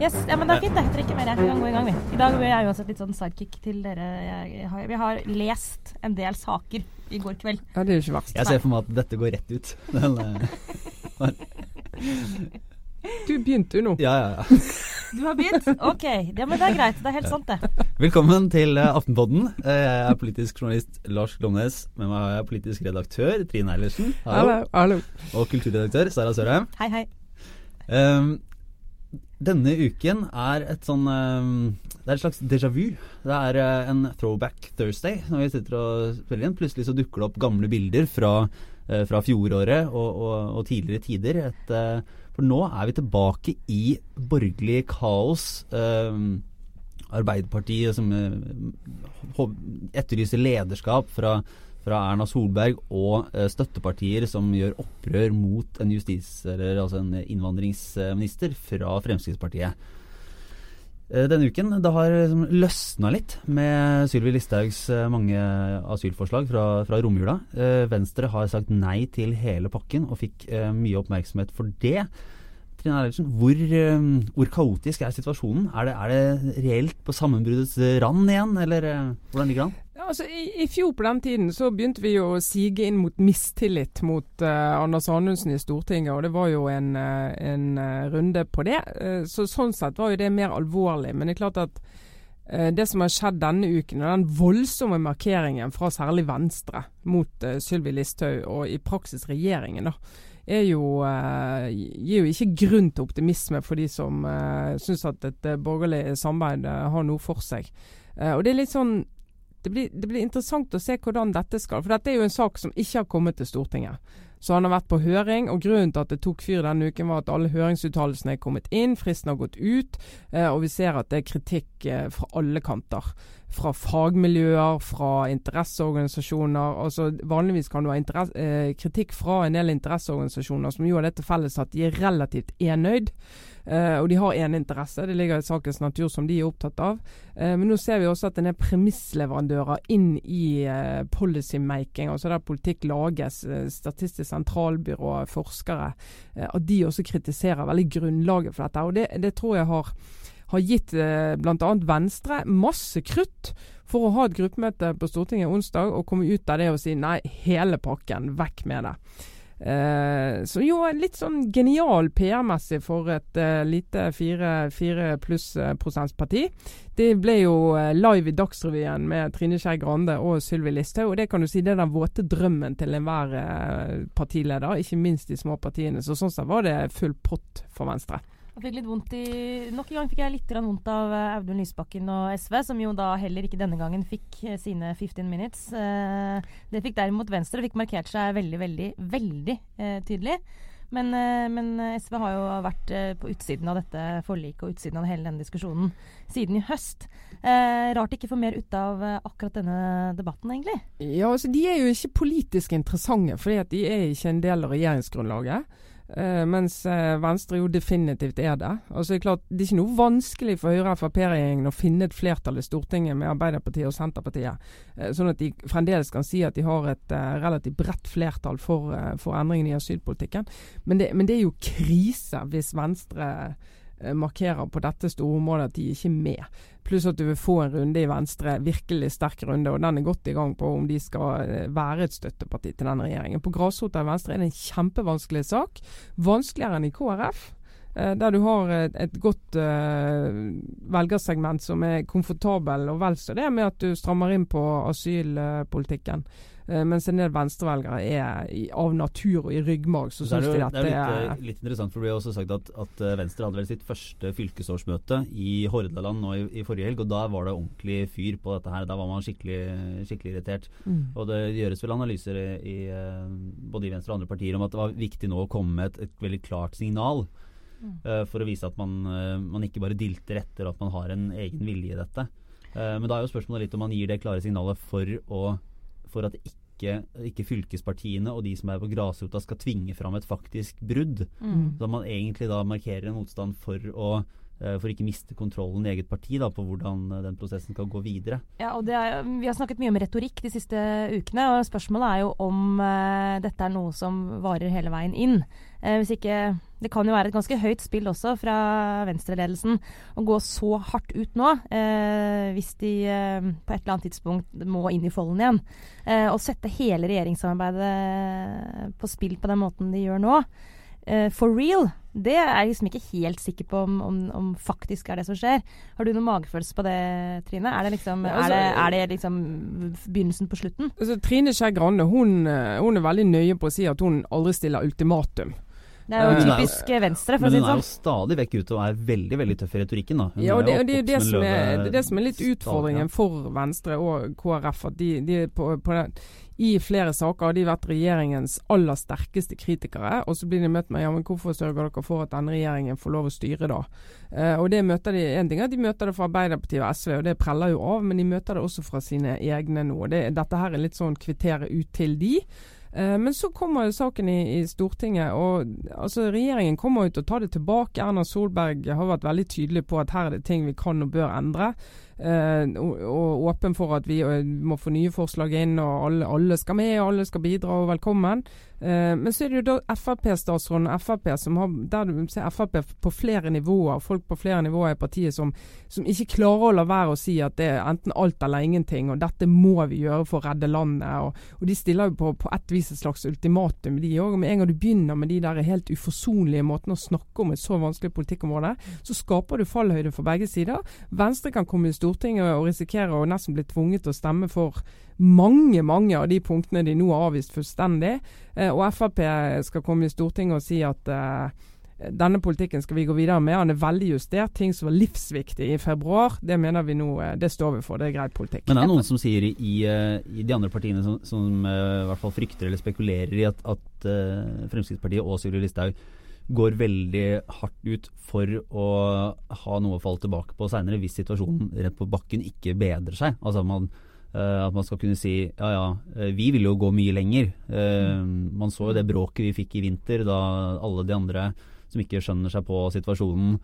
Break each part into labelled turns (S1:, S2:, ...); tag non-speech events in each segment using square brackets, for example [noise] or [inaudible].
S1: Yes, ja, men det er fint, det. Jeg trekker mer. Vi kan gå i gang, vi. I dag er jeg uansett litt sånn sidekick til dere. Jeg har, vi har lest en del saker i går kveld.
S2: Ja, det er jo ikke verst.
S3: Jeg ser for meg at dette går rett ut. [laughs] Den, eh,
S2: Du begynte jo nå.
S3: ja, ja, ja.
S1: Du har begynt? Ok. Ja, men det er greit. Det er helt sant, det.
S3: Velkommen til eh, Aftenpodden. Eh, Jeg er politisk journalist Lars Glomnes. Med meg har jeg politisk redaktør Trine Eilertsen.
S2: Hallo. Hallo.
S3: Og kulturredaktør Sara Sørheim.
S1: Hei, hei.
S3: Um, denne uken er et sånn um, Det er et slags déjà vu. Det er uh, en throwback Thursday når vi sitter og spiller inn. Plutselig så dukker det opp gamle bilder fra, uh, fra fjoråret og, og, og tidligere tider. Et, uh, for nå er vi tilbake i borgerlig kaos. Um, Arbeiderpartiet som uh, etterlyser lederskap fra, fra Erna Solberg og uh, støttepartier som gjør opprør mot en justis- eller altså en innvandringsminister fra Fremskrittspartiet. Eh, Denne uken det har liksom løsna litt med Sylvi Listhaugs eh, mange asylforslag fra, fra romjula. Eh, Venstre har sagt nei til hele pakken og fikk mye oppmerksomhet for det. Trine Eilertsen, hvor, hvor kaotisk er situasjonen? Er det, er det reelt på sammenbruddets rand igjen, eller hvordan ligger det an?
S2: Altså, i, I fjor på den tiden så begynte vi å sige inn mot mistillit mot uh, Anders Anundsen i Stortinget, og det var jo en, uh, en uh, runde på det. så Sånn sett var jo det mer alvorlig. Men det er klart at det som har skjedd denne uken, og den voldsomme markeringen fra særlig Venstre mot uh, Sylvi Listhaug, og i praksis regjeringen, da, er jo, gir jo ikke grunn til optimisme for de som uh, syns at et borgerlig samarbeid har noe for seg. og det er litt sånn det blir, det blir, interessant å se hvordan dette skal For dette er jo en sak som ikke har kommet til Stortinget. Så han har vært på høring, og grunnen til at det tok fyr denne uken, var at alle høringsuttalelsene er kommet inn, fristen har gått ut, eh, og vi ser at det er kritikk eh, fra alle kanter. Fra fagmiljøer, fra interesseorganisasjoner. altså Vanligvis kan du ha eh, kritikk fra en del interesseorganisasjoner som jo har det til felles at de er relativt enøyd. Uh, og de har én interesse, det ligger i sakens natur som de er opptatt av. Eh, men nå ser vi også at en er premissleverandører inn i eh, policymaking, altså der politikk lages, Statistisk sentralbyrå, forskere, at de også kritiserer veldig grunnlaget for dette. Og det, det tror jeg har, har gitt uh, bl.a. Venstre masse krutt for å ha et gruppemøte på Stortinget onsdag og komme ut av det og si nei, hele pakken, vekk med det. Uh, så jo, litt sånn genial PR-messig for et uh, lite fire pluss prosents parti. Det ble jo live i Dagsrevyen med Trine Skei Grande og Sylvi Listhaug. Og det kan du si det er den våte drømmen til enhver partileder, ikke minst de små partiene. Så sånn sett var det full pott for Venstre.
S1: Jeg fikk litt vondt i, Nok en gang fikk jeg litt vondt av Audun Lysbakken og SV, som jo da heller ikke denne gangen fikk sine 15 minutes. Det fikk derimot Venstre, og fikk markert seg veldig, veldig, veldig tydelig. Men, men, SV har jo vært på utsiden av dette forliket og utsiden av hele denne diskusjonen siden i høst. Eh, rart ikke få mer ut av akkurat denne debatten, egentlig.
S2: Ja, altså De er jo ikke politisk interessante, fordi de er ikke en del av regjeringsgrunnlaget. Uh, mens uh, Venstre jo definitivt er det. Altså, det, er klart, det er ikke noe vanskelig for Høyre-Frp-regjeringen å finne et flertall i Stortinget med Arbeiderpartiet og Senterpartiet, uh, sånn at de fremdeles kan si at de har et relativt bredt flertall for, for endringene i asylpolitikken. Men det, men det, er jo krise hvis Venstre markerer på dette store området at de ikke er med. Pluss at du vil få en runde i Venstre, virkelig sterk runde, og den er godt i gang på om de skal være et støtteparti til denne regjeringen. På grasrota i Venstre er det en kjempevanskelig sak. Vanskeligere enn i KrF. Der du har et, et godt uh, velgersegment som er komfortabel, og vel så det med at du strammer inn på asylpolitikken. Uh, mens en del venstrevelgere er i, av natur og i ryggmarg så syns de dette
S3: er Det er litt, litt, interessant, for det ble også sagt at, at, Venstre hadde vel sitt første fylkesårsmøte i Hordaland nå i, i, forrige helg, og da var det ordentlig fyr på dette her. Da var man skikkelig, skikkelig irritert. Mm. Og det gjøres vel analyser i, både i Venstre og andre partier om at det var viktig nå å komme med et, et veldig klart signal. Uh, for å vise at man, uh, man, ikke bare dilter etter, at man har en egen vilje i dette. Uh, men da er jo spørsmålet litt om man gir det klare signalet for, å, for at ikke, ikke, fylkespartiene og de som er på grasrota skal tvinge fram et faktisk brudd. Mm. Så man egentlig da markerer en motstand for å eh, for ikke miste kontrollen i eget parti da, på hvordan eh, den prosessen skal gå videre.
S1: Ja, og er, Vi har snakket mye om retorikk de siste ukene. og Spørsmålet er jo om uh, dette er noe som varer hele veien inn. Uh, hvis ikke, Det kan jo være et ganske høyt spill også fra venstreledelsen å gå så hardt ut nå, eh, hvis de på et eller annet tidspunkt må inn i folden igjen. og sette hele regjeringssamarbeidet på spill på den måten de gjør nå uh, for real, det er jeg liksom ikke helt sikker på om, om, om, faktisk er det som skjer. Har du noen magefølelse på det, Trine? Er det liksom, altså, er det, er det liksom begynnelsen på slutten?
S2: Altså, Trine Skei Grande hun, eh, hun, er veldig nøye på å si at hun aldri stiller ultimatum.
S1: Det er jo typisk er, Venstre, for å si det sånn.
S3: Men hun er jo stadig vekk ute og er veldig veldig tøff i retorikken. da.
S2: Hun ja, og det, og det, det, som er, det, er det som er litt utfordringen for Venstre og KrF. at de, de på, på den, I flere saker har de vært regjeringens aller sterkeste kritikere. Og så blir de møtt med ja, men hvorfor sørger dere for at denne regjeringen får lov å styre da? Eh, og det møter de, en ting er at de møter det fra Arbeiderpartiet og SV, og det preller jo av. Men de møter det også fra sine egne nå. Det, dette her er litt sånn kvittere ut til de. Eh, men så kommer saken i, i, Stortinget, og altså, regjeringen kommer jo til å ta det tilbake. Erna Solberg har vært veldig tydelig på at her er det ting vi kan og bør endre. Eh, og, åpen for at vi eh, må få nye forslag inn, og alle, alle skal med og alle skal bidra og velkommen. Eh, men så er det jo da Frp-statsråden og Frp som har der du ser Frp på flere nivåer, folk på flere nivåer i partiet som, som ikke klarer å la være å si at det er enten alt eller ingenting, og dette må vi gjøre for å redde landet. Og, og de stiller jo på, på et vis et slags ultimatum, de òg. Med en gang du begynner med de der helt uforsonlige måtene å snakke om et så vanskelig politikkområde, så skaper du fallhøyde for begge sider. Venstre kan komme i Stortinget og risikerer å nesten bli tvunget til å stemme for mange mange av de punktene de nå har avvist fullstendig. Eh, og Frp skal komme i Stortinget og si at eh, denne politikken skal vi gå videre med. Han er veldig justert. Ting som var livsviktig i februar, det mener vi nå, eh, det står vi for. Det er greit politikk.
S3: Men det er noen som sier i, i de andre partiene som, som uh, i hvert fall frykter eller spekulerer i at, at Fremskrittspartiet og Sylvi Listhaug går veldig hardt ut for å ha noe å falle tilbake på seinere hvis situasjonen rett på bakken ikke bedrer seg. Altså man Uh, at man skal kunne si ja ja, uh, vi vil jo gå mye lenger. Uh, man så jo det bråket vi fikk i vinter da alle de andre som ikke skjønner seg på situasjonen,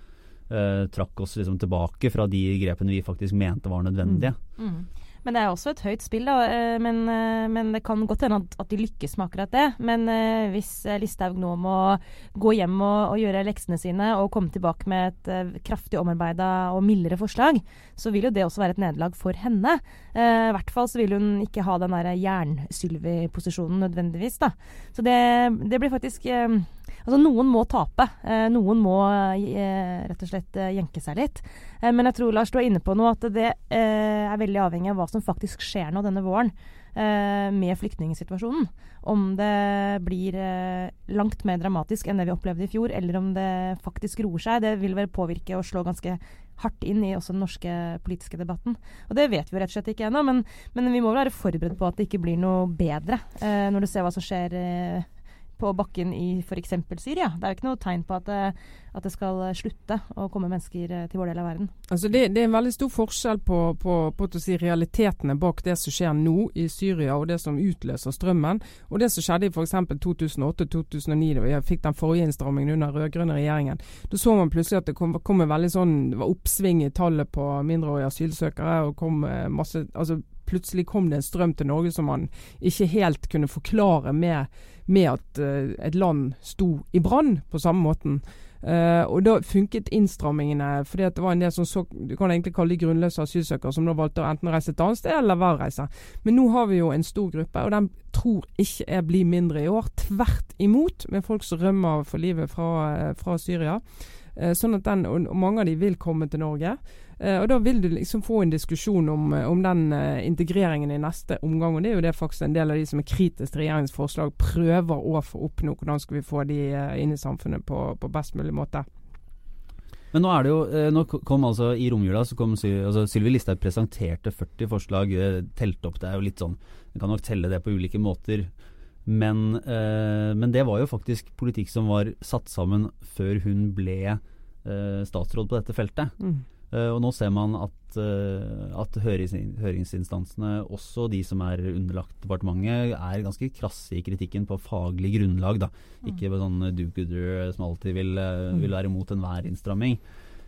S3: trakk oss liksom tilbake fra de grepene vi faktisk mente var nødvendige. Mm. Mm.
S1: Men det er også et høyt spill, da. Eh, men, eh, men det kan godt hende at, de lykkes med akkurat det. Men uh, hvis Listhaug nå må gå hjem og, og, gjøre leksene sine og komme tilbake med et kraftig omarbeida og mildere forslag, så vil jo det også være et nederlag for henne. I hvert fall så vil hun ikke ha den der jern-Sylvi-posisjonen nødvendigvis, da. Så det, det blir faktisk Altså, noen må tape. Eh, noen må eh, rett og slett eh, jenke seg litt. Eh, men jeg tror Lars, du er inne på noe at det eh, er veldig avhengig av hva som faktisk skjer nå denne våren eh, med flyktningsituasjonen. Om det blir langt mer dramatisk enn det vi opplevde i fjor, eller om det faktisk roer seg. Det vil vel påvirke og slå ganske hardt inn i også den norske politiske debatten. Og Det vet vi jo rett og slett ikke ennå, men, men, vi må vel være forberedt på at det ikke blir noe bedre når du ser hva som skjer på bakken i f.eks. Syria. Det er jo ikke noe tegn på at det, at det, skal slutte å komme mennesker eh, til vår del av verden.
S2: Altså det, det er en veldig stor forskjell på, på, på si, realitetene bak det som skjer nå i Syria, og det som utløser strømmen, og det som skjedde i f.eks. 2008-2009, da vi fikk den forrige innstrammingen under den rød-grønne regjeringen. Da så man plutselig at det kom, kom veldig sånn, oppsving i tallet på mindreårige asylsøkere. og kom eh, masse, altså plutselig kom det en strøm til Norge som man ikke helt kunne forklare med, med at uh, et land sto i brann på samme måten. Uh, og da funket innstrammingene, fordi det var en del som så Du kan egentlig kalle de grunnløse asylsøkere, som da valgte å enten reise et annet sted eller værreise. reise. Men nå har vi jo en stor gruppe, og den tror ikke jeg blir mindre i år. Tvert imot, med folk som rømmer for livet fra, uh, fra Syria. sånn at den, og mange av de vil komme til Norge. Eh, og Da vil du liksom få en diskusjon om, eh, om den uh, integreringen i neste omgang. og Det er jo det faktisk en del av de som er kritiske til regjeringens forslag, prøver å få oppnå. Hvordan skal vi få de inn i samfunnet på, på, best mulig måte.
S3: Men nå er det jo, nå kom altså i romjula så kom altså Sylvi Listhaug presenterte 40 forslag, telte opp. Det er jo litt sånn, En kan nok telle det på ulike måter. Men, eh, men, det var jo faktisk politikk som var satt sammen før hun ble eh, statsråd på dette feltet. Mm. Uh, og nå ser man at, uh, at høringsinstansene, også de som er underlagt departementet, er ganske krasse i kritikken på faglig grunnlag. Da. Mm. Ikke sånn do-gooder som alltid vil, uh, vil være imot enhver innstramming.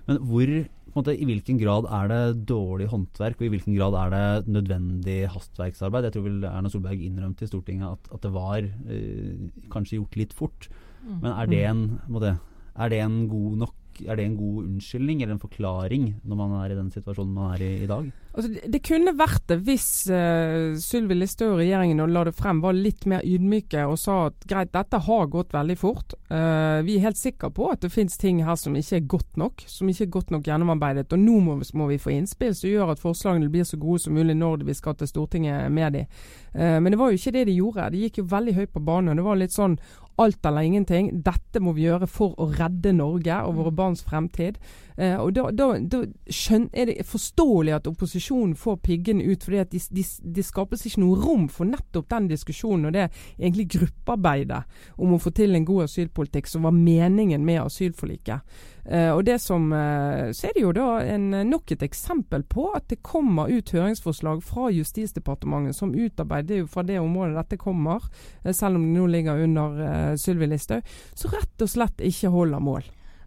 S3: Men hvor, på måte, i hvilken grad er det dårlig håndverk, og i hvilken grad er det nødvendig hastverksarbeid? Jeg tror vel Erna Solberg innrømte i Stortinget at, at det var eh, kanskje gjort litt fort.
S1: Mm.
S3: Men er det en, på en måte, er det en god nok er det en god unnskyldning eller en forklaring når man er i den situasjonen man er i i dag?
S2: Altså, det, kunne vært det hvis uh, Sylvi Listhaug og regjeringen og la det frem var litt mer ydmyke og sa at greit, dette har gått veldig fort. Uh, vi er helt sikre på at det finnes ting her som ikke er godt nok, som ikke er godt nok gjennomarbeidet. Og nå må, må vi få innspill som gjør at forslagene blir så gode som mulig når vi skal til Stortinget med dem. Uh, men det var jo ikke det de gjorde. De gikk jo veldig høyt på banen. Det var litt sånn alt eller ingenting. Dette må vi gjøre for å redde Norge og våre barns fremtid. Eh, og da, da, da skjøn, er det forståelig at opposisjonen får piggene ut, fordi at de, de, de skapes ikke noe rom for nettopp den diskusjonen og det egentlig gruppearbeidet om å få til en god asylpolitikk, som var meningen med asylforliket. Eh, og det som, eh, Så er det jo da en, nok et eksempel på at det kommer ut høringsforslag fra Justisdepartementet som utarbeider jo fra det området dette kommer, eh, selv om det nå ligger under eh, Sylvi Listhaug, som rett og slett ikke holder mål.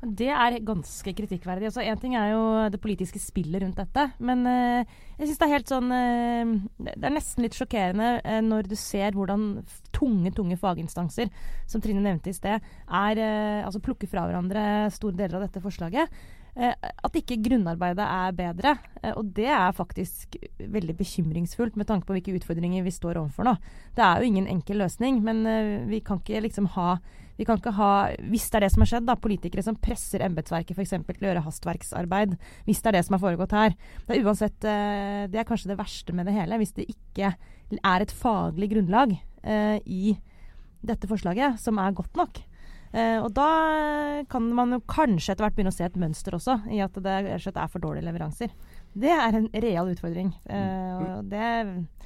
S1: Det er ganske kritikkverdig. Altså, en ting er jo det politiske spillet rundt dette, men uh, jeg syns det er helt sånn uh, Det er nesten litt sjokkerende uh, når du ser hvordan tunge, tunge faginstanser, som Trine nevnte i sted, er Altså plukker fra hverandre store deler av dette forslaget. At ikke grunnarbeidet er bedre. Og det er faktisk veldig bekymringsfullt med tanke på hvilke utfordringer vi står overfor nå. Det er jo ingen enkel løsning, men vi kan ikke liksom ha vi kan ikke ha, hvis det er det som har skjedd, da, politikere som presser embetsverket f.eks. til å gjøre hastverksarbeid. Hvis det er det som har foregått her. Det er uansett, det er kanskje det verste med det hele. Hvis det ikke er et faglig grunnlag eh, i dette forslaget som er godt nok. Eh, og da kan man jo kanskje etter hvert begynne å se et mønster også, i at det er for dårlige leveranser. Det er en real utfordring. Uh,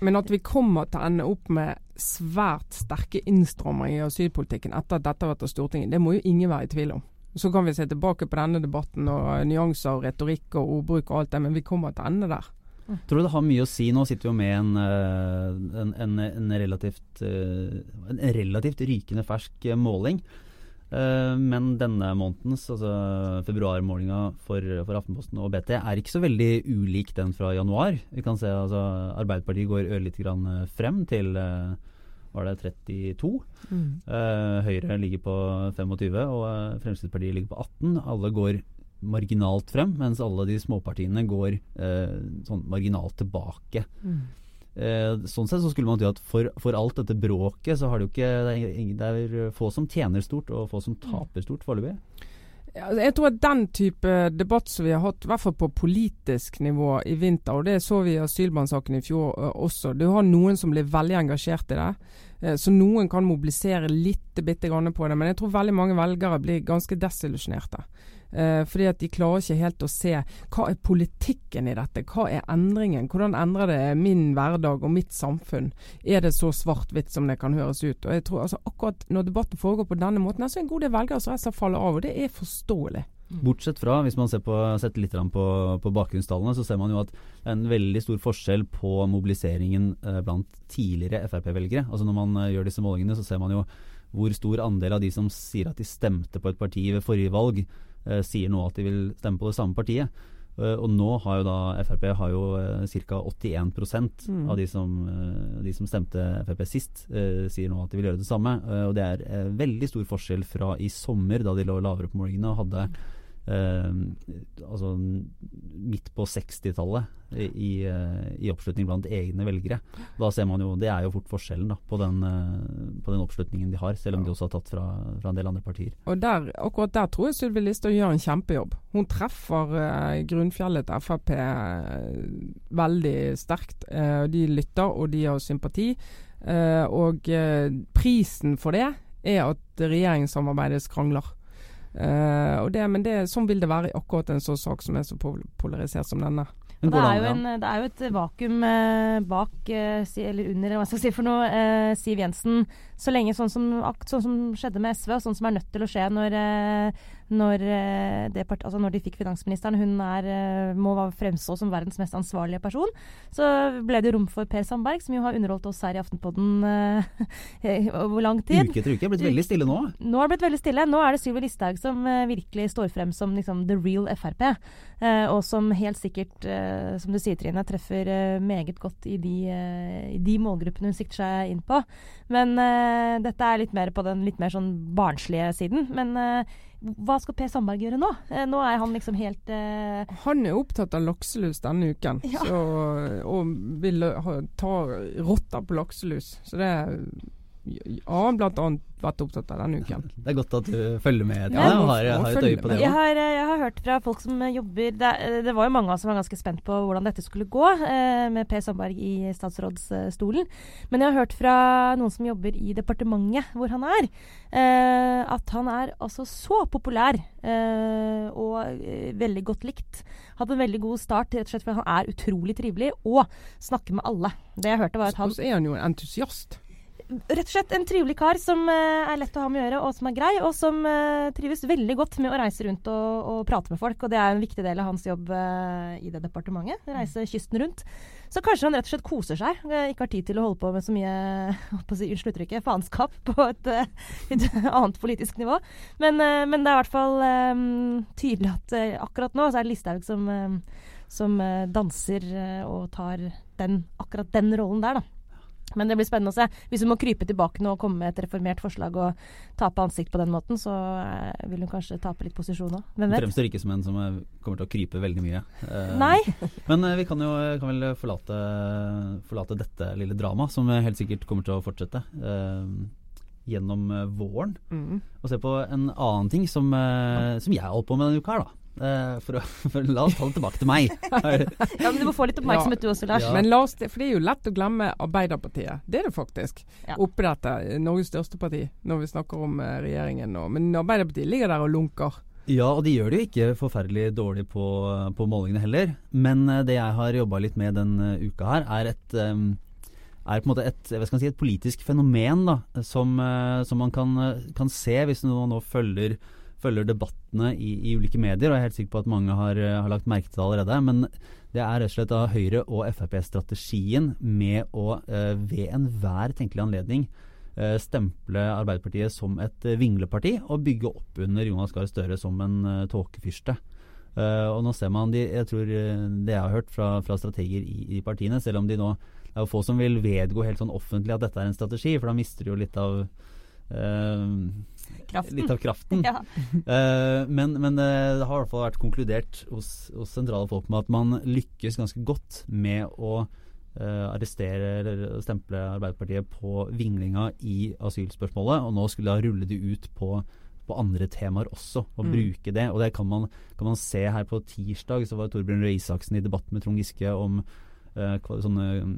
S2: Men at vi kommer til å ende opp med svært sterke innstramminger i asylpolitikken etter at dette har vært av Stortinget, det må jo ingen være i tvil om. Så kan vi se tilbake på denne debatten og nyanser og retorikk og ordbruk og alt det, men vi kommer til ende der.
S3: Tror du det har mye å si. Nå sitter vi jo med en, eh, en, en, en relativt, eh, en relativt rykende fersk måling. Uh, men denne månedens, altså februarmålinga for, for, Aftenposten og BT, er ikke så veldig ulik den fra januar. Vi kan se altså Arbeiderpartiet går ørlite grann frem til uh, var det 32. Mm. Uh, Høyre ligger på 25, og Fremskrittspartiet ligger på 18. Alle går marginalt frem, mens alle de småpartiene går sånn marginalt tilbake. Mm. Eh, sånn sett så skulle man tro at for, for, alt dette bråket, så har det jo ikke det er, det er få som tjener stort, og få som taper stort foreløpig.
S2: Altså, jeg tror at den type debatt som vi har hatt, i hvert fall på politisk nivå i vinter, og det så vi i asylbarnsaken i fjor uh, også, du har noen som blir veldig engasjert i det. Så noen kan mobilisere litt bitte grann på det, men jeg tror veldig mange velgere blir ganske desillusjonerte. Eh, fordi at de klarer ikke helt å se hva er politikken i dette, hva er endringen, hvordan endrer det min hverdag og mitt samfunn? Er det så svart-hvitt som det kan høres ut? Og jeg tror altså Akkurat når debatten foregår på denne måten, så er en god del velgere som rett faller av, og det er forståelig.
S3: Mm. Bortsett fra, hvis man ser på, setter litt på, på bakgrunnstallene, så ser man jo at det er en veldig stor forskjell på mobiliseringen eh, blant tidligere Frp-velgere. Altså Når man eh, gjør disse målingene, så ser man jo hvor stor andel av de som sier at de stemte på et parti ved forrige valg, sier nå at de vil stemme på det samme partiet. Uh, og nå har jo da Frp har jo uh, ca. 81 mm. av de som, de som, stemte Frp sist, sier nå at de vil gjøre det samme. og det er veldig stor forskjell fra i sommer, da de lå lavere på målingene og hadde altså midt på 60-tallet i, i, i, oppslutning blant egne velgere. Da ser man jo, Det er jo fort forskjellen da, på, den, uh, på den oppslutningen de har, selv om de også har tatt fra, fra en del andre partier.
S2: Og der, Akkurat der tror jeg Sylvi Listhaug gjør en kjempejobb. Hun treffer eh, grunnfjellet Frp veldig sterkt. de lytter, og de har sympati. og prisen for det er at regjeringssamarbeidet skrangler. Uh, det, men det, sånn vil det være i akkurat en sånn sak som er så polarisert som denne.
S1: Og det, er jo en, det er jo et vakuum eh, bak, eh, si, eller under, eller hva skal jeg si for noe, eh, Siv Jensen. Så lenge sånn som, sånn som skjedde med SV, og sånn som er nødt til å skje når, eh, når, eh, det altså når de fikk finansministeren, hun er, eh, må fremstå som verdens mest ansvarlige person, så ble det rom for Per Sandberg, som jo har underholdt oss her i Aftenpodden eh, [laughs] over lang tid.
S3: Uke etter uke. Blitt veldig stille nå.
S1: Nå har det blitt veldig stille. Nå er det Sylvi Listhaug som virkelig står frem som liksom, the real Frp. og som helt sikkert, som du sier Trine, treffer meget godt i de, i de målgruppene hun sikter seg inn på. Men dette er litt mer på den litt mer sånn barnslige siden. Men hva skal Per Sandberg gjøre nå? Eh, nå er han liksom helt uh...
S2: Han er opptatt av lakselus denne uken,
S1: Ja.
S2: så, og vil ha, ta rotta på lakselus. Så det han blant annet vært opptatt av denne uken. [laughs]
S3: Det er godt at du følger med.
S1: Ja,
S3: Ja, har, har et øye på det
S1: Jeg har, eh, jeg har hørt fra folk som jobber det, eh, det var jo mange av oss som var ganske spent på hvordan dette skulle gå eh, med Per Sandberg i statsrådsstolen. Men jeg har hørt fra noen som jobber i departementet hvor han er, eh, at han er altså så populær eh, og eh, veldig godt likt. Hatt en veldig god start rett og slett fordi han er utrolig trivelig og snakker med alle. Det jeg hørte var at han
S2: Og så er han jo en entusiast.
S1: Rett og slett en trivelig kar som eh, er lett å ha med å gjøre, og som er grei, og som eh, trives veldig godt med å reise rundt og, og prate med folk. Og det er en viktig del av hans jobb eh, i det departementet. Reise kysten rundt. Så kanskje han rett og slett koser seg. ikke har tid til å holde på med så mye [laughs] på si, unnskyld uttrykket, faenskap på et, [laughs] et annet politisk nivå. Men, men det er i hvert fall tydelig at akkurat nå så er det Listhaug som, som danser og tar den, akkurat den rollen der, da. Men det blir spennende å se. Hvis hun må krype tilbake nå og komme med et reformert forslag og tape ansikt på den måten, så eh, vil hun kanskje tape litt posisjon òg. Hvem vet?
S3: fremstår ikke som en som eh, kommer til å krype veldig mye. Eh,
S1: Nei. [laughs]
S3: Men vi kan jo kan vel forlate, forlate dette lille dramaet, som helt sikkert kommer til å fortsette gjennom våren.
S2: Mm.
S3: Og se på en annen ting som, som jeg holdt på med denne uka her, da. Eh, for, å, [laughs] for la oss ta det tilbake til meg. [laughs]
S1: Ja, men Du må få litt oppmerksomhet du også, Lars.
S3: Ja.
S2: Men la oss, for det er jo lett å glemme Arbeiderpartiet. Det er det faktisk.
S1: Ja.
S2: Oppi dette. Norges største parti, når vi snakker om eh, regjeringen nå. Men Arbeiderpartiet ligger der og lunker.
S3: Ja, og de gjør det jo ikke forferdelig dårlig på, på målingene heller. Men eh, det jeg har jobba litt med denne uka her, er et eh, er på en måte et, si, et politisk fenomen da, som, eh, som man kan, eh, kan se hvis man nå følger, følger debattene i, i ulike medier. Og jeg er helt sikker på at mange har, eh, har lagt merke til det allerede. Men det er rett og slett da Høyre og Frp-strategien med å eh, ved enhver tenkelig anledning eh, stemple Arbeiderpartiet som et vingleparti og bygge opp under Jonas Gahr Støre som en tåkefyrste. Uh, og nå ser man de, jeg tror det jeg har hørt fra, fra strateger i, i partiene, selv om de nå det er jo få som vil vedgå helt sånn offentlig at dette er en strategi, for da mister de jo litt av
S1: Kraften.
S3: Litt av kraften. [laughs]
S1: Ja.
S3: uh, men, men eh, det har i hvert fall vært konkludert hos, hos sentrale folk med at man lykkes ganske godt med å Uh, arrestere eller stemple Arbeiderpartiet på vinglinga i asylspørsmålet. Og nå skulle da rulle det ut på, på andre temaer også, og
S2: Mm.
S3: bruke det. Og det kan man, kan man se her på tirsdag. Så var Torbjørn Røe Isaksen i debatt med Trond Giske om uh, sånne um,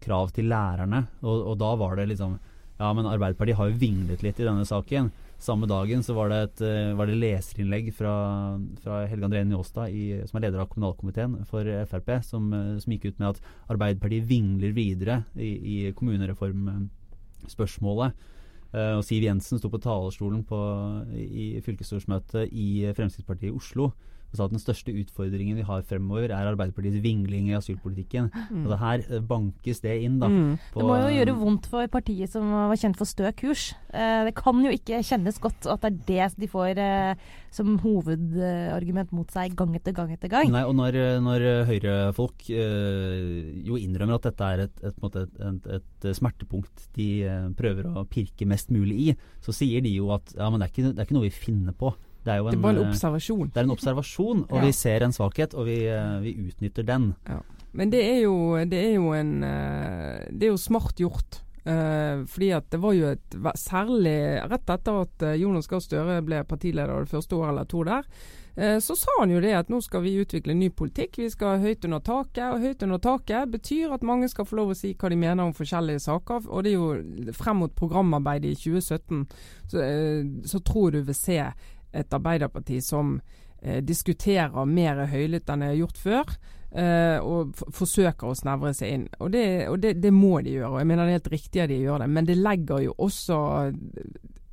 S3: krav til lærerne. Og, og da var det liksom Ja, men Arbeiderpartiet har jo vinglet litt i denne saken. Samme dagen så var det et eh, var det leserinnlegg fra, fra Helge André Njåstad, i, som er leder av kommunalkomiteen for Frp, som, eh, som gikk ut med at Arbeiderpartiet vingler videre i, i kommunereformspørsmålet. Eh, og Siv Jensen sto på talerstolen på, i fylkesstorsmøtet i Fremskrittspartiet i Oslo og sa at den største utfordringen vi har fremover, er Arbeiderpartiets vingling i asylpolitikken. Og det her eh, bankes det inn, da.
S2: Mm.
S1: Det må jo
S3: eh,
S1: gjøre vondt for partiet som var kjent for stø kurs. Eh, det kan jo ikke kjennes godt at det er det de får eh, som hovedargument mot seg gang etter gang etter gang.
S3: Nei, og når, når Høyre-folk eh, jo innrømmer at dette er et, et, et, et, et smertepunkt de eh, prøver å pirke mest mulig i, så sier de jo at ja, men det er ikke, det er ikke noe vi finner på. Det er jo
S2: Det
S3: en,
S2: bare en
S3: eh,
S2: observasjon.
S3: det er en observasjon, og
S2: Ja.
S3: vi ser en svakhet, og vi, eh, vi utnytter den.
S2: Men det er jo, det er jo en eh, Det er jo smart gjort. Fordi at det var jo et Særlig rett etter at Jonas Gahr Støre ble partileder det første året eller to der, så sa han jo det at nå skal vi utvikle ny politikk. Vi skal høyt under taket. Og høyt under taket betyr at mange skal få lov å si hva de mener om forskjellige saker. Og det er jo frem mot programarbeidet i 2017 så, så tror du vil se et Arbeiderparti som eh, diskuterer mer høylytt enn det har gjort før. Eh, og forsøker å snevre seg inn. Og, det, og det, det, må de gjøre. og jeg mener Det er helt riktig at de gjør det, men det legger jo også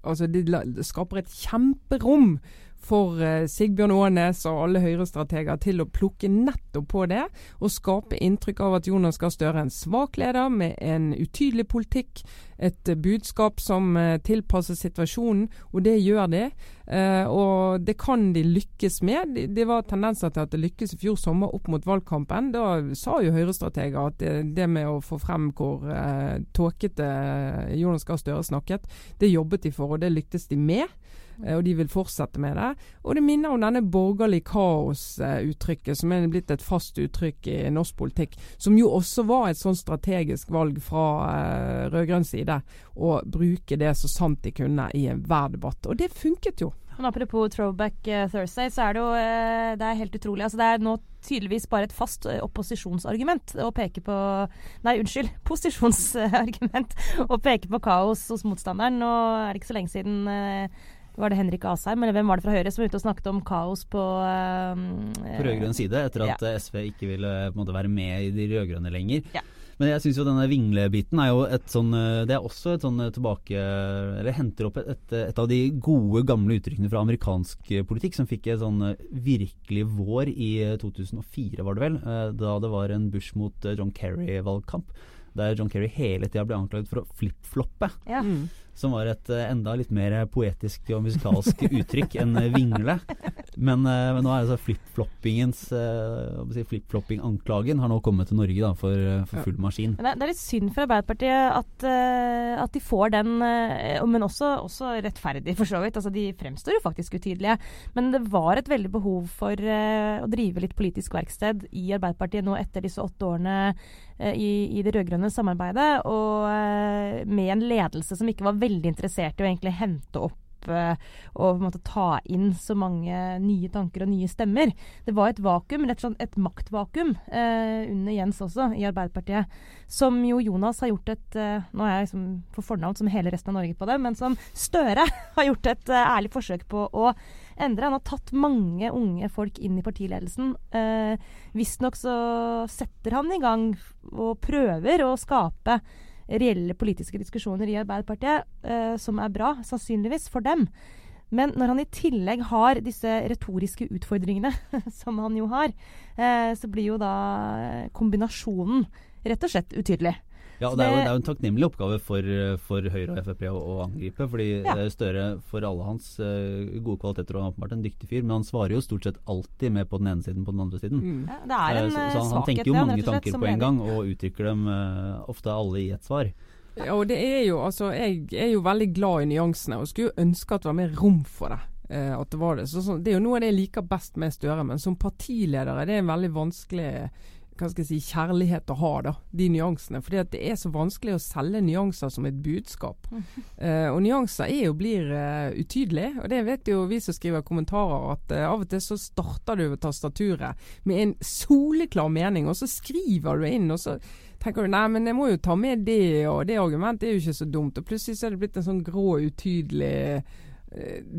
S2: altså Det, det skaper et kjemperom for uh, Sigbjørn Aanes og alle Høyre-strateger til å plukke nettopp på det, og skape inntrykk av at Jonas Gahr Støre er en svak leder med en utydelig politikk, et uh, budskap som uh, tilpasser situasjonen, og det gjør de. og det kan de lykkes med. Det, var tendenser til at det lykkes i fjor sommer opp mot valgkampen. Da sa jo Høyre-strateger at det, med å få frem hvor tåkete Jonas Gahr Støre snakket, det jobbet de for, og det lyktes de med. Eh, og de vil fortsette med det. Og det minner om denne borgerlig kaos-uttrykket, som er blitt et fast uttrykk i norsk politikk. Som jo også var et sånn strategisk valg fra uh, rød-grønn side. Å bruke det så sant de kunne i enhver debatt. Og det funket jo.
S1: Men Apropos Throwback uh, Thursday, så er det jo uh, det er helt utrolig. Altså, det er nå tydeligvis bare et fast opposisjonsargument å peke på Nei, unnskyld. [laughs] Posisjonsargument å peke på kaos hos motstanderen. Nå er det ikke så lenge siden var det Henrik Asheim, eller hvem var det fra Høyre som var ute og snakket om kaos på uh,
S3: På rød-grønn side, etter at ja. SV ikke ville måte, være med i de rød-grønne lenger. Ja. Men jeg syns jo denne vinglebiten er jo et sånn Det er også et sånn tilbake Eller henter opp et, et, et, av de gode, gamle uttrykkene fra amerikansk politikk som fikk en sånn virkelig vår i 2004, var det vel. Da det var en Bush mot John Kerry-valgkamp. Der John Kerry hele tida ble anklaget for å flip-floppe. Ja. Mm som var et eh, enda litt mer poetisk og musikalsk [laughs] uttrykk enn eh, vingle. Men, eh, men, nå er altså flip-floppingens si, Flip-flopping-anklagen har nå kommet til Norge da, for, for full maskin.
S1: Det er litt synd for Arbeiderpartiet at, at de får den, men også, også, rettferdig for så vidt. Altså, de fremstår jo faktisk utydelige. Men det var et veldig behov for å drive litt politisk verksted i Arbeiderpartiet nå etter disse åtte årene i, i det rød-grønne samarbeidet, og med en ledelse som ikke var veldig veldig interessert i å egentlig hente opp eh, og ta inn så mange nye tanker og nye stemmer. Det var et vakuum, rett og slett et maktvakuum, eh, under Jens også, i Arbeiderpartiet. Som jo Jonas har gjort et eh, Nå er jeg liksom for fornavn som hele resten av Norge på det, men som Støre [laughs] har gjort et eh, ærlig forsøk på å endre. Han har tatt mange unge folk inn i partiledelsen. Eh, Visstnok så setter han i gang og prøver å skape reelle politiske diskusjoner i Arbeiderpartiet, eh, som er bra, sannsynligvis, for dem. Men når han i tillegg har disse retoriske utfordringene, [laughs] som han jo har, eh, så blir jo da kombinasjonen rett og slett utydelig.
S3: Ja, det er, jo, det er jo en takknemlig oppgave for, for Høyre og Frp å, å angripe. fordi ja. Eh, Støre, for alle hans uh, gode kvaliteter, og åpenbart en dyktig fyr, men han svarer jo stort sett alltid med på den ene siden på den andre siden.
S1: Mm. Ja, det er en uh, så, så
S3: han, han, tenker jo mange tanker på en gang, og uttrykker dem uh, ofte alle i ett svar.
S2: Ja, og det er jo, altså, Jeg er jo veldig glad i nyansene, og skulle jo ønske at det var mer rom for det. Uh, at Det var det. Så, så, det er jo noe av det jeg liker best med Støre, men som partileder er det en veldig vanskelig hva skal jeg si, kjærlighet å ha, da, de nyansene. Fordi det er så vanskelig å selge nyanser som et budskap. Uh, [laughs] og nyanser er jo blir uh, utydelig, og det vet jo vi som skriver kommentarer, at uh, av og til så starter du ved tastaturet med en soleklar mening, og så skriver du inn, og så tenker du nei, men jeg må jo ta med det, og det argumentet er jo ikke så dumt. Og plutselig så er det blitt en sånn grå, utydelig Eh,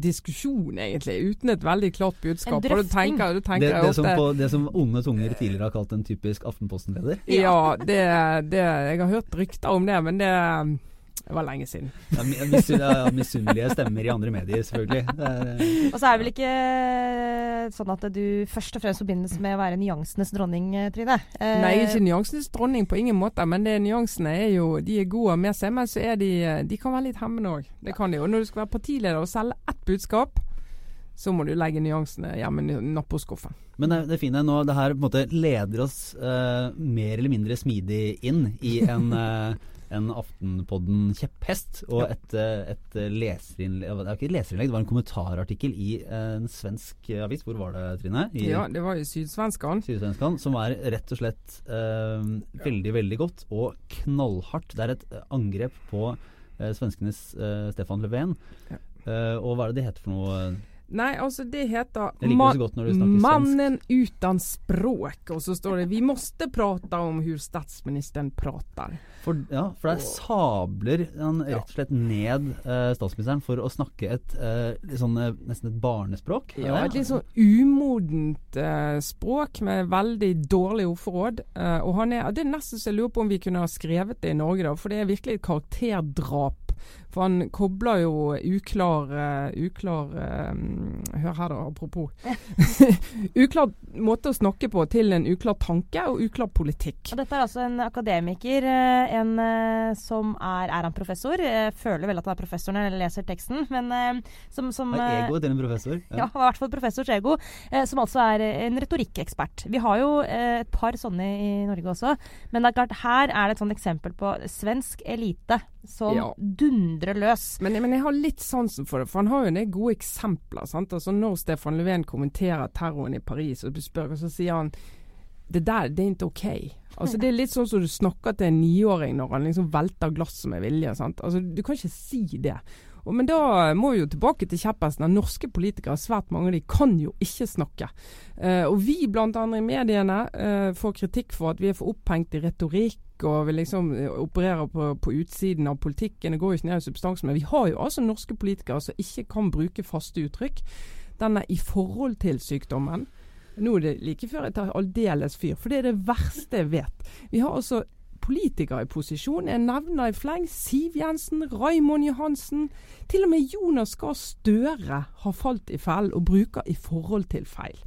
S2: diskusjon, egentlig, uten et veldig klart budskap.
S1: En drøfting.
S3: det, det, som på, det, som onde tunger tidligere har kalt en typisk Aftenposten-leder?
S2: Ja, det, det, jeg har hørt rykter om det, men det det var lenge siden.
S3: Ja, Misunnelige stemmer i andre medier, selvfølgelig.
S1: Er, og så er det vel ikke eh, sånn at du først og fremst forbindes med å være nyansenes dronning, eh, Trine?
S2: Eh, Nei, ikke nyansenes dronning på ingen måte, men det, nyansene er jo de er gode med seg. Men så er de, de kan være litt hemmende òg. Det kan de. jo. når du skal være partileder og selge ett budskap, så må du legge nyansene hjemme i nattbordskuffen.
S3: Men det, det fine nå, det her på en måte leder oss uh, mer eller mindre smidig inn i en uh, en Aftenpodden-kjepphest og et, eh, et leserinnlegg Det var ikke et leserinnlegg, det var en kommentarartikkel i en svensk avis. Hvor var det, Trine?
S2: I, ja, det var i Sydsvenskan.
S3: Sydsvenskan. Som er rett og slett eh, veldig, veldig godt og knallhardt. Det er et angrep på eh, svenskenes eh, Stefan Löfven. Ja. Eh, og hva er det det heter for noe?
S2: Nei, altså det heter
S3: svensk.
S2: Mannen uten språk. Og så står det Vi måste prata om hur statsministeren prater.
S3: For, ja, for der sabler han rett og slett ned eh, statsministeren for å snakke et eh, sånn, eh, nesten et barnespråk.
S2: Ja, et litt sånn umodent eh, språk med veldig dårlig ordforråd. Eh, og han er, det er nesten så jeg lurer på om vi kunne ha skrevet det i Norge, da. For det er virkelig et karakterdrap. For han kobler jo uklar uh, Uklar uh, Hør her, da, apropos. [laughs] uklar måte å snakke på til en uklar tanke og uklar politikk.
S1: Og dette er altså en akademiker. eh, En som er Er han professor? Jeg føler vel at han er professor når jeg leser teksten, men som, som
S3: er
S1: Ego
S3: egoet til en professor.
S1: Ja, [laughs] han var i hvert fall professors ego, som altså er en retorikkekspert. Vi har jo et par sånne i Norge også, men det er klart, her er det et sånt eksempel på svensk elite som
S2: Ja.
S1: Dundrer løs.
S2: Men, men jeg har litt sansen for det, for han har jo en gode eksempler. Altså Når Stefan Löfven kommenterer terroren i Paris, og spør, så sier han det der, det er ikke ok. Altså Det er litt sånn som du snakker til en niåring når han liksom velter glasset med vilje. Altså Du kan ikke si det. Og, men da må vi jo tilbake til kjepphesten. Norske politikere, svært mange av de, kan jo ikke snakke. Uh, og vi bl.a. i mediene uh, får kritikk for at vi er for opphengt i retorikk og vi liksom eh, opererer på, på utsiden av politikken. Det går jo ikke ned i substansen. Men vi har jo altså norske politikere som ikke kan bruke faste uttrykk. Denne i forhold til sykdommen. Nå er det like før jeg tar aldeles fyr, for det er det verste jeg vet. Vi har altså politikere i posisjon. Jeg nevner i fleng Siv Jensen, Raymond Johansen. Til og med Jonas Gahr Støre har falt i fellen og bruker i forhold til feil.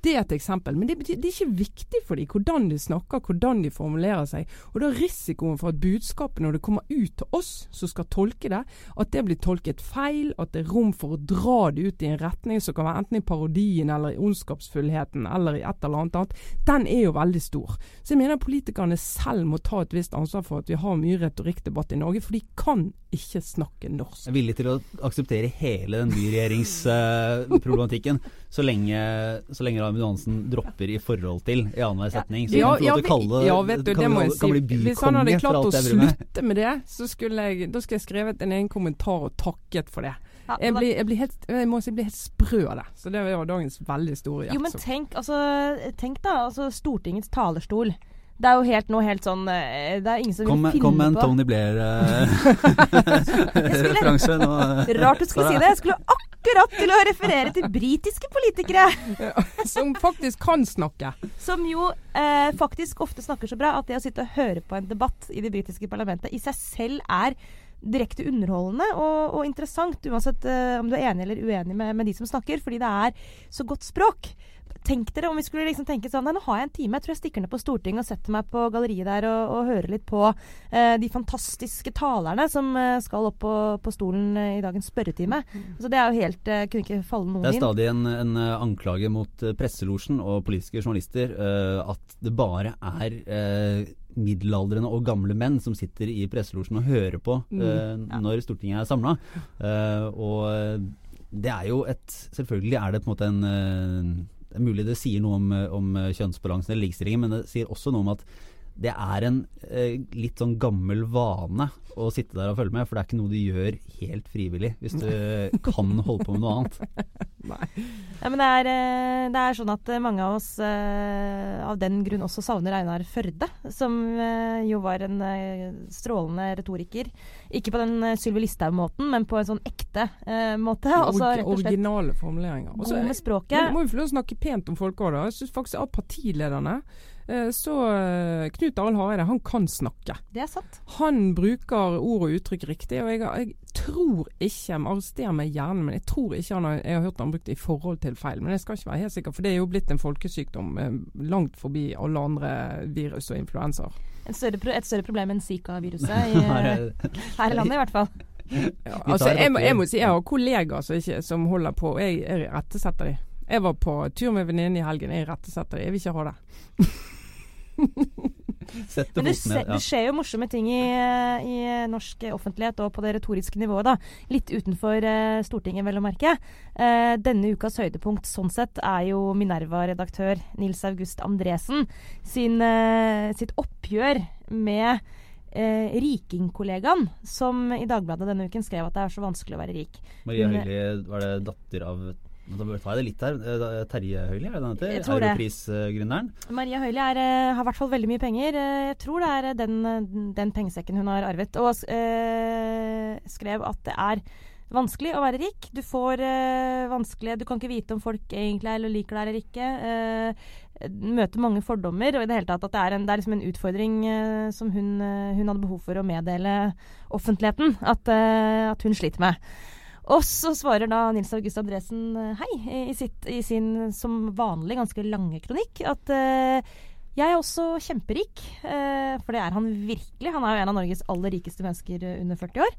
S2: Det er et eksempel, men det, betyr, det er ikke viktig for dem hvordan de snakker, hvordan de formulerer seg. Og da er risikoen for at budskapet når det kommer ut til oss som skal tolke det, at det blir tolket feil, at det er rom for å dra det ut i en retning som kan være enten i parodien eller i ondskapsfullheten eller i et eller annet annet, den er jo veldig stor. Så jeg mener politikerne selv må ta et visst ansvar for at vi har mye retorikkdebatt i Norge, for de kan ikke snakke norsk.
S3: Jeg er villig til å akseptere hele den byregjeringsproblematikken [laughs] så lenge, så lenge Raymond Johansen dropper i forhold til i annenhver setning. Så
S2: Ja,
S3: kan
S2: ja,
S3: kalle
S2: ja, vet du,
S3: kan,
S2: det må jeg
S3: bli- kan bli
S2: si. Hvis han hadde klart å slutte med det, så skulle jeg, da skulle jeg skrevet en egen kommentar og takket for det.
S1: Ja,
S2: Jeg blir, jeg blir, helt, jeg må si, jeg blir helt sprø av det. Så det var dagens veldig store
S1: Jo, men tenk, altså, tenk da, altså Stortingets talerstol. Det er jo helt noe helt sånn eh, Det er ingen som
S3: Kom,
S1: vil
S3: finne
S1: finne
S3: kom med en
S1: på
S3: Tony Blair-referanse [laughs] [laughs] nå.
S1: Rart du skulle si det. Jeg skulle akkurat til å referere til britiske politikere. [laughs]
S2: Som faktisk kan snakke.
S1: Som jo eh, faktisk ofte snakker så bra at det å sitte og høre på en debatt i det britiske parlamentet i seg selv er direkte underholdende og, og interessant, uansett eh, om du er enig eller uenig med, med de som snakker, fordi det er så godt språk. Tenk dere om vi skulle liksom tenke sånn Nei, nå har jeg en time. Jeg tror jeg stikker ned på Stortinget og setter meg på galleriet der og, og hører litt på eh, de fantastiske talerne som eh, skal opp på, på stolen eh, i dagens spørretime. Så det er jo helt eh, Kunne ikke falle noen inn.
S3: Det er stadig en, en eh, anklage mot eh, presselosjen og politiske journalister eh, at det bare er eh, middelaldrende og gamle menn som sitter i presselosjen og hører på eh, når Stortinget er samla. og det er jo et Selvfølgelig er det på en måte en Det er mulig det sier noe om, eh, om eh, kjønnsbalansen eller likestillingen, men det sier også noe om at det er en eh, litt sånn gammel vane å sitte der og følge med, for det er ikke noe du gjør helt frivillig hvis du kan holde på med noe annet. [laughs]
S2: Nei.
S1: Ja, men det er, eh, det er sånn at eh, mange av oss eh, av den grunn også savner Einar Førde, som eh, jo var en eh, strålende retoriker. Ikke på den Sylvi Listhaug-måten, men på en sånn ekte eh, måte.
S2: Også,
S1: rett og slett
S2: originale formuleringer. Også,
S1: god med
S2: Men
S1: språket.
S2: må jo få lov å snakke pent om folk òg, da. Jeg syns faktisk av partilederne så eh, Knut Arild Hareide, han kan snakke.
S1: Det er sant.
S2: Han bruker ord og uttrykk riktig, og jeg, jeg tror ikke Arrester meg hjernen, men jeg tror ikke han har, jeg har hørt han brukt det i forhold til feil. Men jeg skal ikke være helt sikker, for det er jo blitt en folkesykdom eh, langt forbi alle andre virus og influensaer.
S1: Et større pro et større problem enn Zika-viruset [laughs] eh, her i landet, i hvert fall.
S2: Ja, altså, jeg, jeg må si jeg har kollegaer som, ikke, som holder på, og jeg, jeg rettesetter dem. Jeg var på tur med venninne i helgen, jeg rettesetter dem. Jeg vil ikke ha det. [laughs] [laughs]
S1: Men
S3: det
S1: det,
S3: foten
S1: skje,
S3: ned.
S1: det skjer jo morsomme ting i, i norsk offentlighet og på det retoriske nivået, da. Litt utenfor eh, Stortinget, vel å merke. Eh, denne ukas høydepunkt sånn sett er jo Minerva-redaktør Nils August Andresen sin, eh, sitt oppgjør med eh, rikingkollegaen, som i Dagbladet denne uken skrev at det er så vanskelig å være rik.
S3: Maria Høili var det datter av Da tar jeg det litt her. Eh, Terje Høili, er det den heter? Europris-gründeren.
S1: Maria Høili eh, har i hvert fall veldig mye penger. Eh, Jeg tror det er eh, den, eh, den pengesekken hun har arvet. Og øh, skrev at det er vanskelig å være rik. Du får øh, vanskelige Du kan ikke vite om folk egentlig er eller liker deg eller ikke. Eh, møter mange fordommer. Og i det hele tatt at det er, en, det er liksom en utfordring øh, som hun, eh, hun hadde behov for å meddele offentligheten at, eh, at hun sliter med. Og så svarer da Nils August Andresen eh, hei i, sitt, i sin som vanlig ganske lange kronikk at uh, jeg er også kjemperik, Uh, for det er han virkelig. Han er jo en av Norges aller rikeste mennesker under 40 år.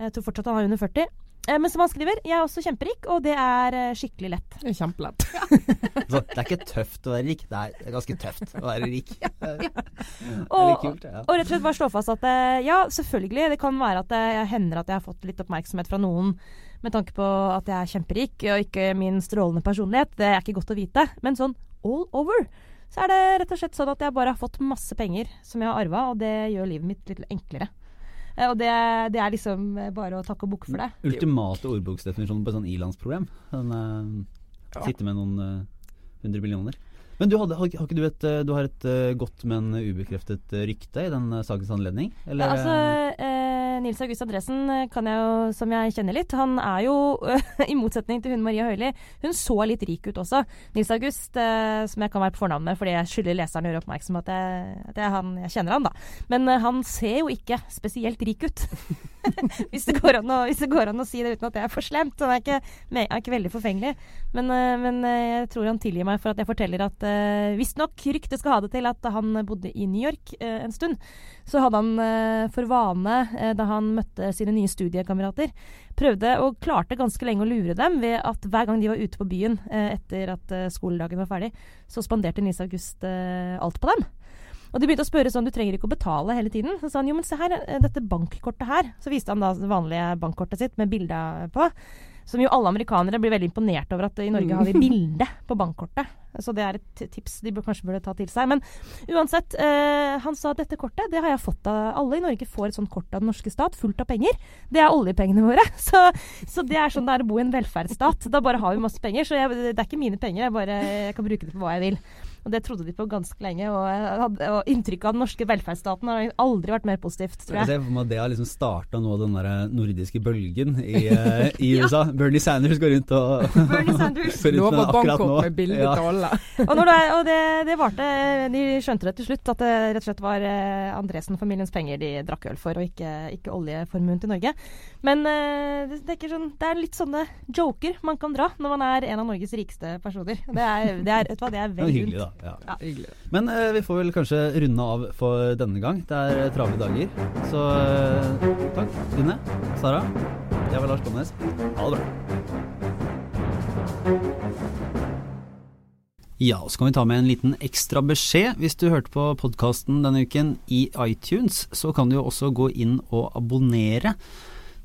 S1: Jeg tror fortsatt han er under 40. Eh, men som han skriver, jeg er også kjemperik, og det er eh, skikkelig lett.
S2: Det er kjempelett. [laughs]
S3: Så det er ikke tøft å være rik, det er ganske tøft å være rik. [laughs] Ja, ja.
S1: Og,
S3: kult, ja.
S1: og rett og slett bare slå fast at eh, ja, selvfølgelig, det kan være at det hender at jeg har fått litt oppmerksomhet fra noen med tanke på at jeg er kjemperik og ikke min strålende personlighet. Det er ikke godt å vite. Men sånn all over så er det rett og slett sånn at jeg bare har fått masse penger som jeg har arva, og det gjør livet mitt litt enklere. Eh, Og det, det er liksom eh, bare å takke og bukke for det.
S3: Ultimate ordboksdefinisjon på et sånn ilandsproblem. Sånn, eh, Sitte med noen hundre hundre millioner. Men du, hadde, har, ikke- har du et, du har et godt, men ubekreftet rykte i den sakens anledning? Eller,
S1: Ja, altså, Nils August Andresen eh, jeg som jeg kjenner litt, han er jo, [laughs] i motsetning til hun Maria Høili, hun så litt rik ut også. Nils August, eh, som jeg kan være på fornavn med fordi jeg skylder leseren å gjøre oppmerksom på at, jeg, at han, jeg kjenner han, da. Men eh, han ser jo ikke spesielt rik ut. [laughs] [laughs] hvis, det går an å, hvis det går an å si det uten at det er for slemt. Han er ikke, jeg er ikke veldig forfengelig. Men, eh, men eh, jeg tror han tilgir meg for at jeg forteller at uh, visstnok ryktet skal ha det til at han bodde i New York en stund. Så hadde han for vane, da han møtte sine nye studiekamerater, prøvde og klarte ganske lenge å lure dem ved at hver gang de var ute på byen etter at skoledagen var ferdig, så spanderte Nils August alt på dem. Og de begynte å spørre sånn, du trenger ikke å betale hele tiden. Så sa han jo, men se her, eh, dette bankkortet her. Så viste han da det vanlige bankkortet sitt med bilde på. Som jo alle amerikanere blir veldig imponert over at i Norge har vi [laughs] bilde på bankkortet. Så det er et tips de kanskje burde ta til seg. Men uansett, eh, han sa at dette kortet det har jeg fått av Alle i Norge får et sånt kort av den norske stat, fullt av penger. Det er oljepengene våre. [laughs] Så, så det er sånn det er å bo i en velferdsstat. Da bare har vi masse penger. Så jeg, det er ikke mine penger, jeg bare jeg kan bruke det på hva jeg vil. Og det trodde de på ganske lenge. Og, og inntrykket av den norske velferdsstaten har aldri vært mer positivt, tror
S3: Jeg
S1: jeg.
S3: ser for meg at det har liksom starta nå den der nordiske bølgen i, [laughs] eh, i USA. Bernie Sanders går rundt og [laughs]
S1: Bernie Sanders.
S2: Lover
S3: nå.
S2: med bilde
S3: Ja.
S2: til alle. [laughs]
S1: Og, når det, og det, det varte De skjønte det til slutt, at det rett og slett var eh, Andresen-familiens penger de drakk øl for, og ikke, ikke oljeformuen til Norge. Men eh, det, det, er ikke sånn, det er litt sånne joker man kan dra når man er en av Norges rikeste personer. Det er, det er, vet du hva, det er
S3: Det er hyggelig, da. Ja.
S2: ja.
S3: Men eh, vi får vel kanskje runde av for denne gang. Det er eh, travle dager. Så eh, takk, Line. Sara. Jeg var Lars Bonnes. Ha det bra. Ja, og så kan vi ta med en liten ekstra beskjed. Hvis du hørte på podkasten denne uken i iTunes, så kan du jo også gå inn og abonnere.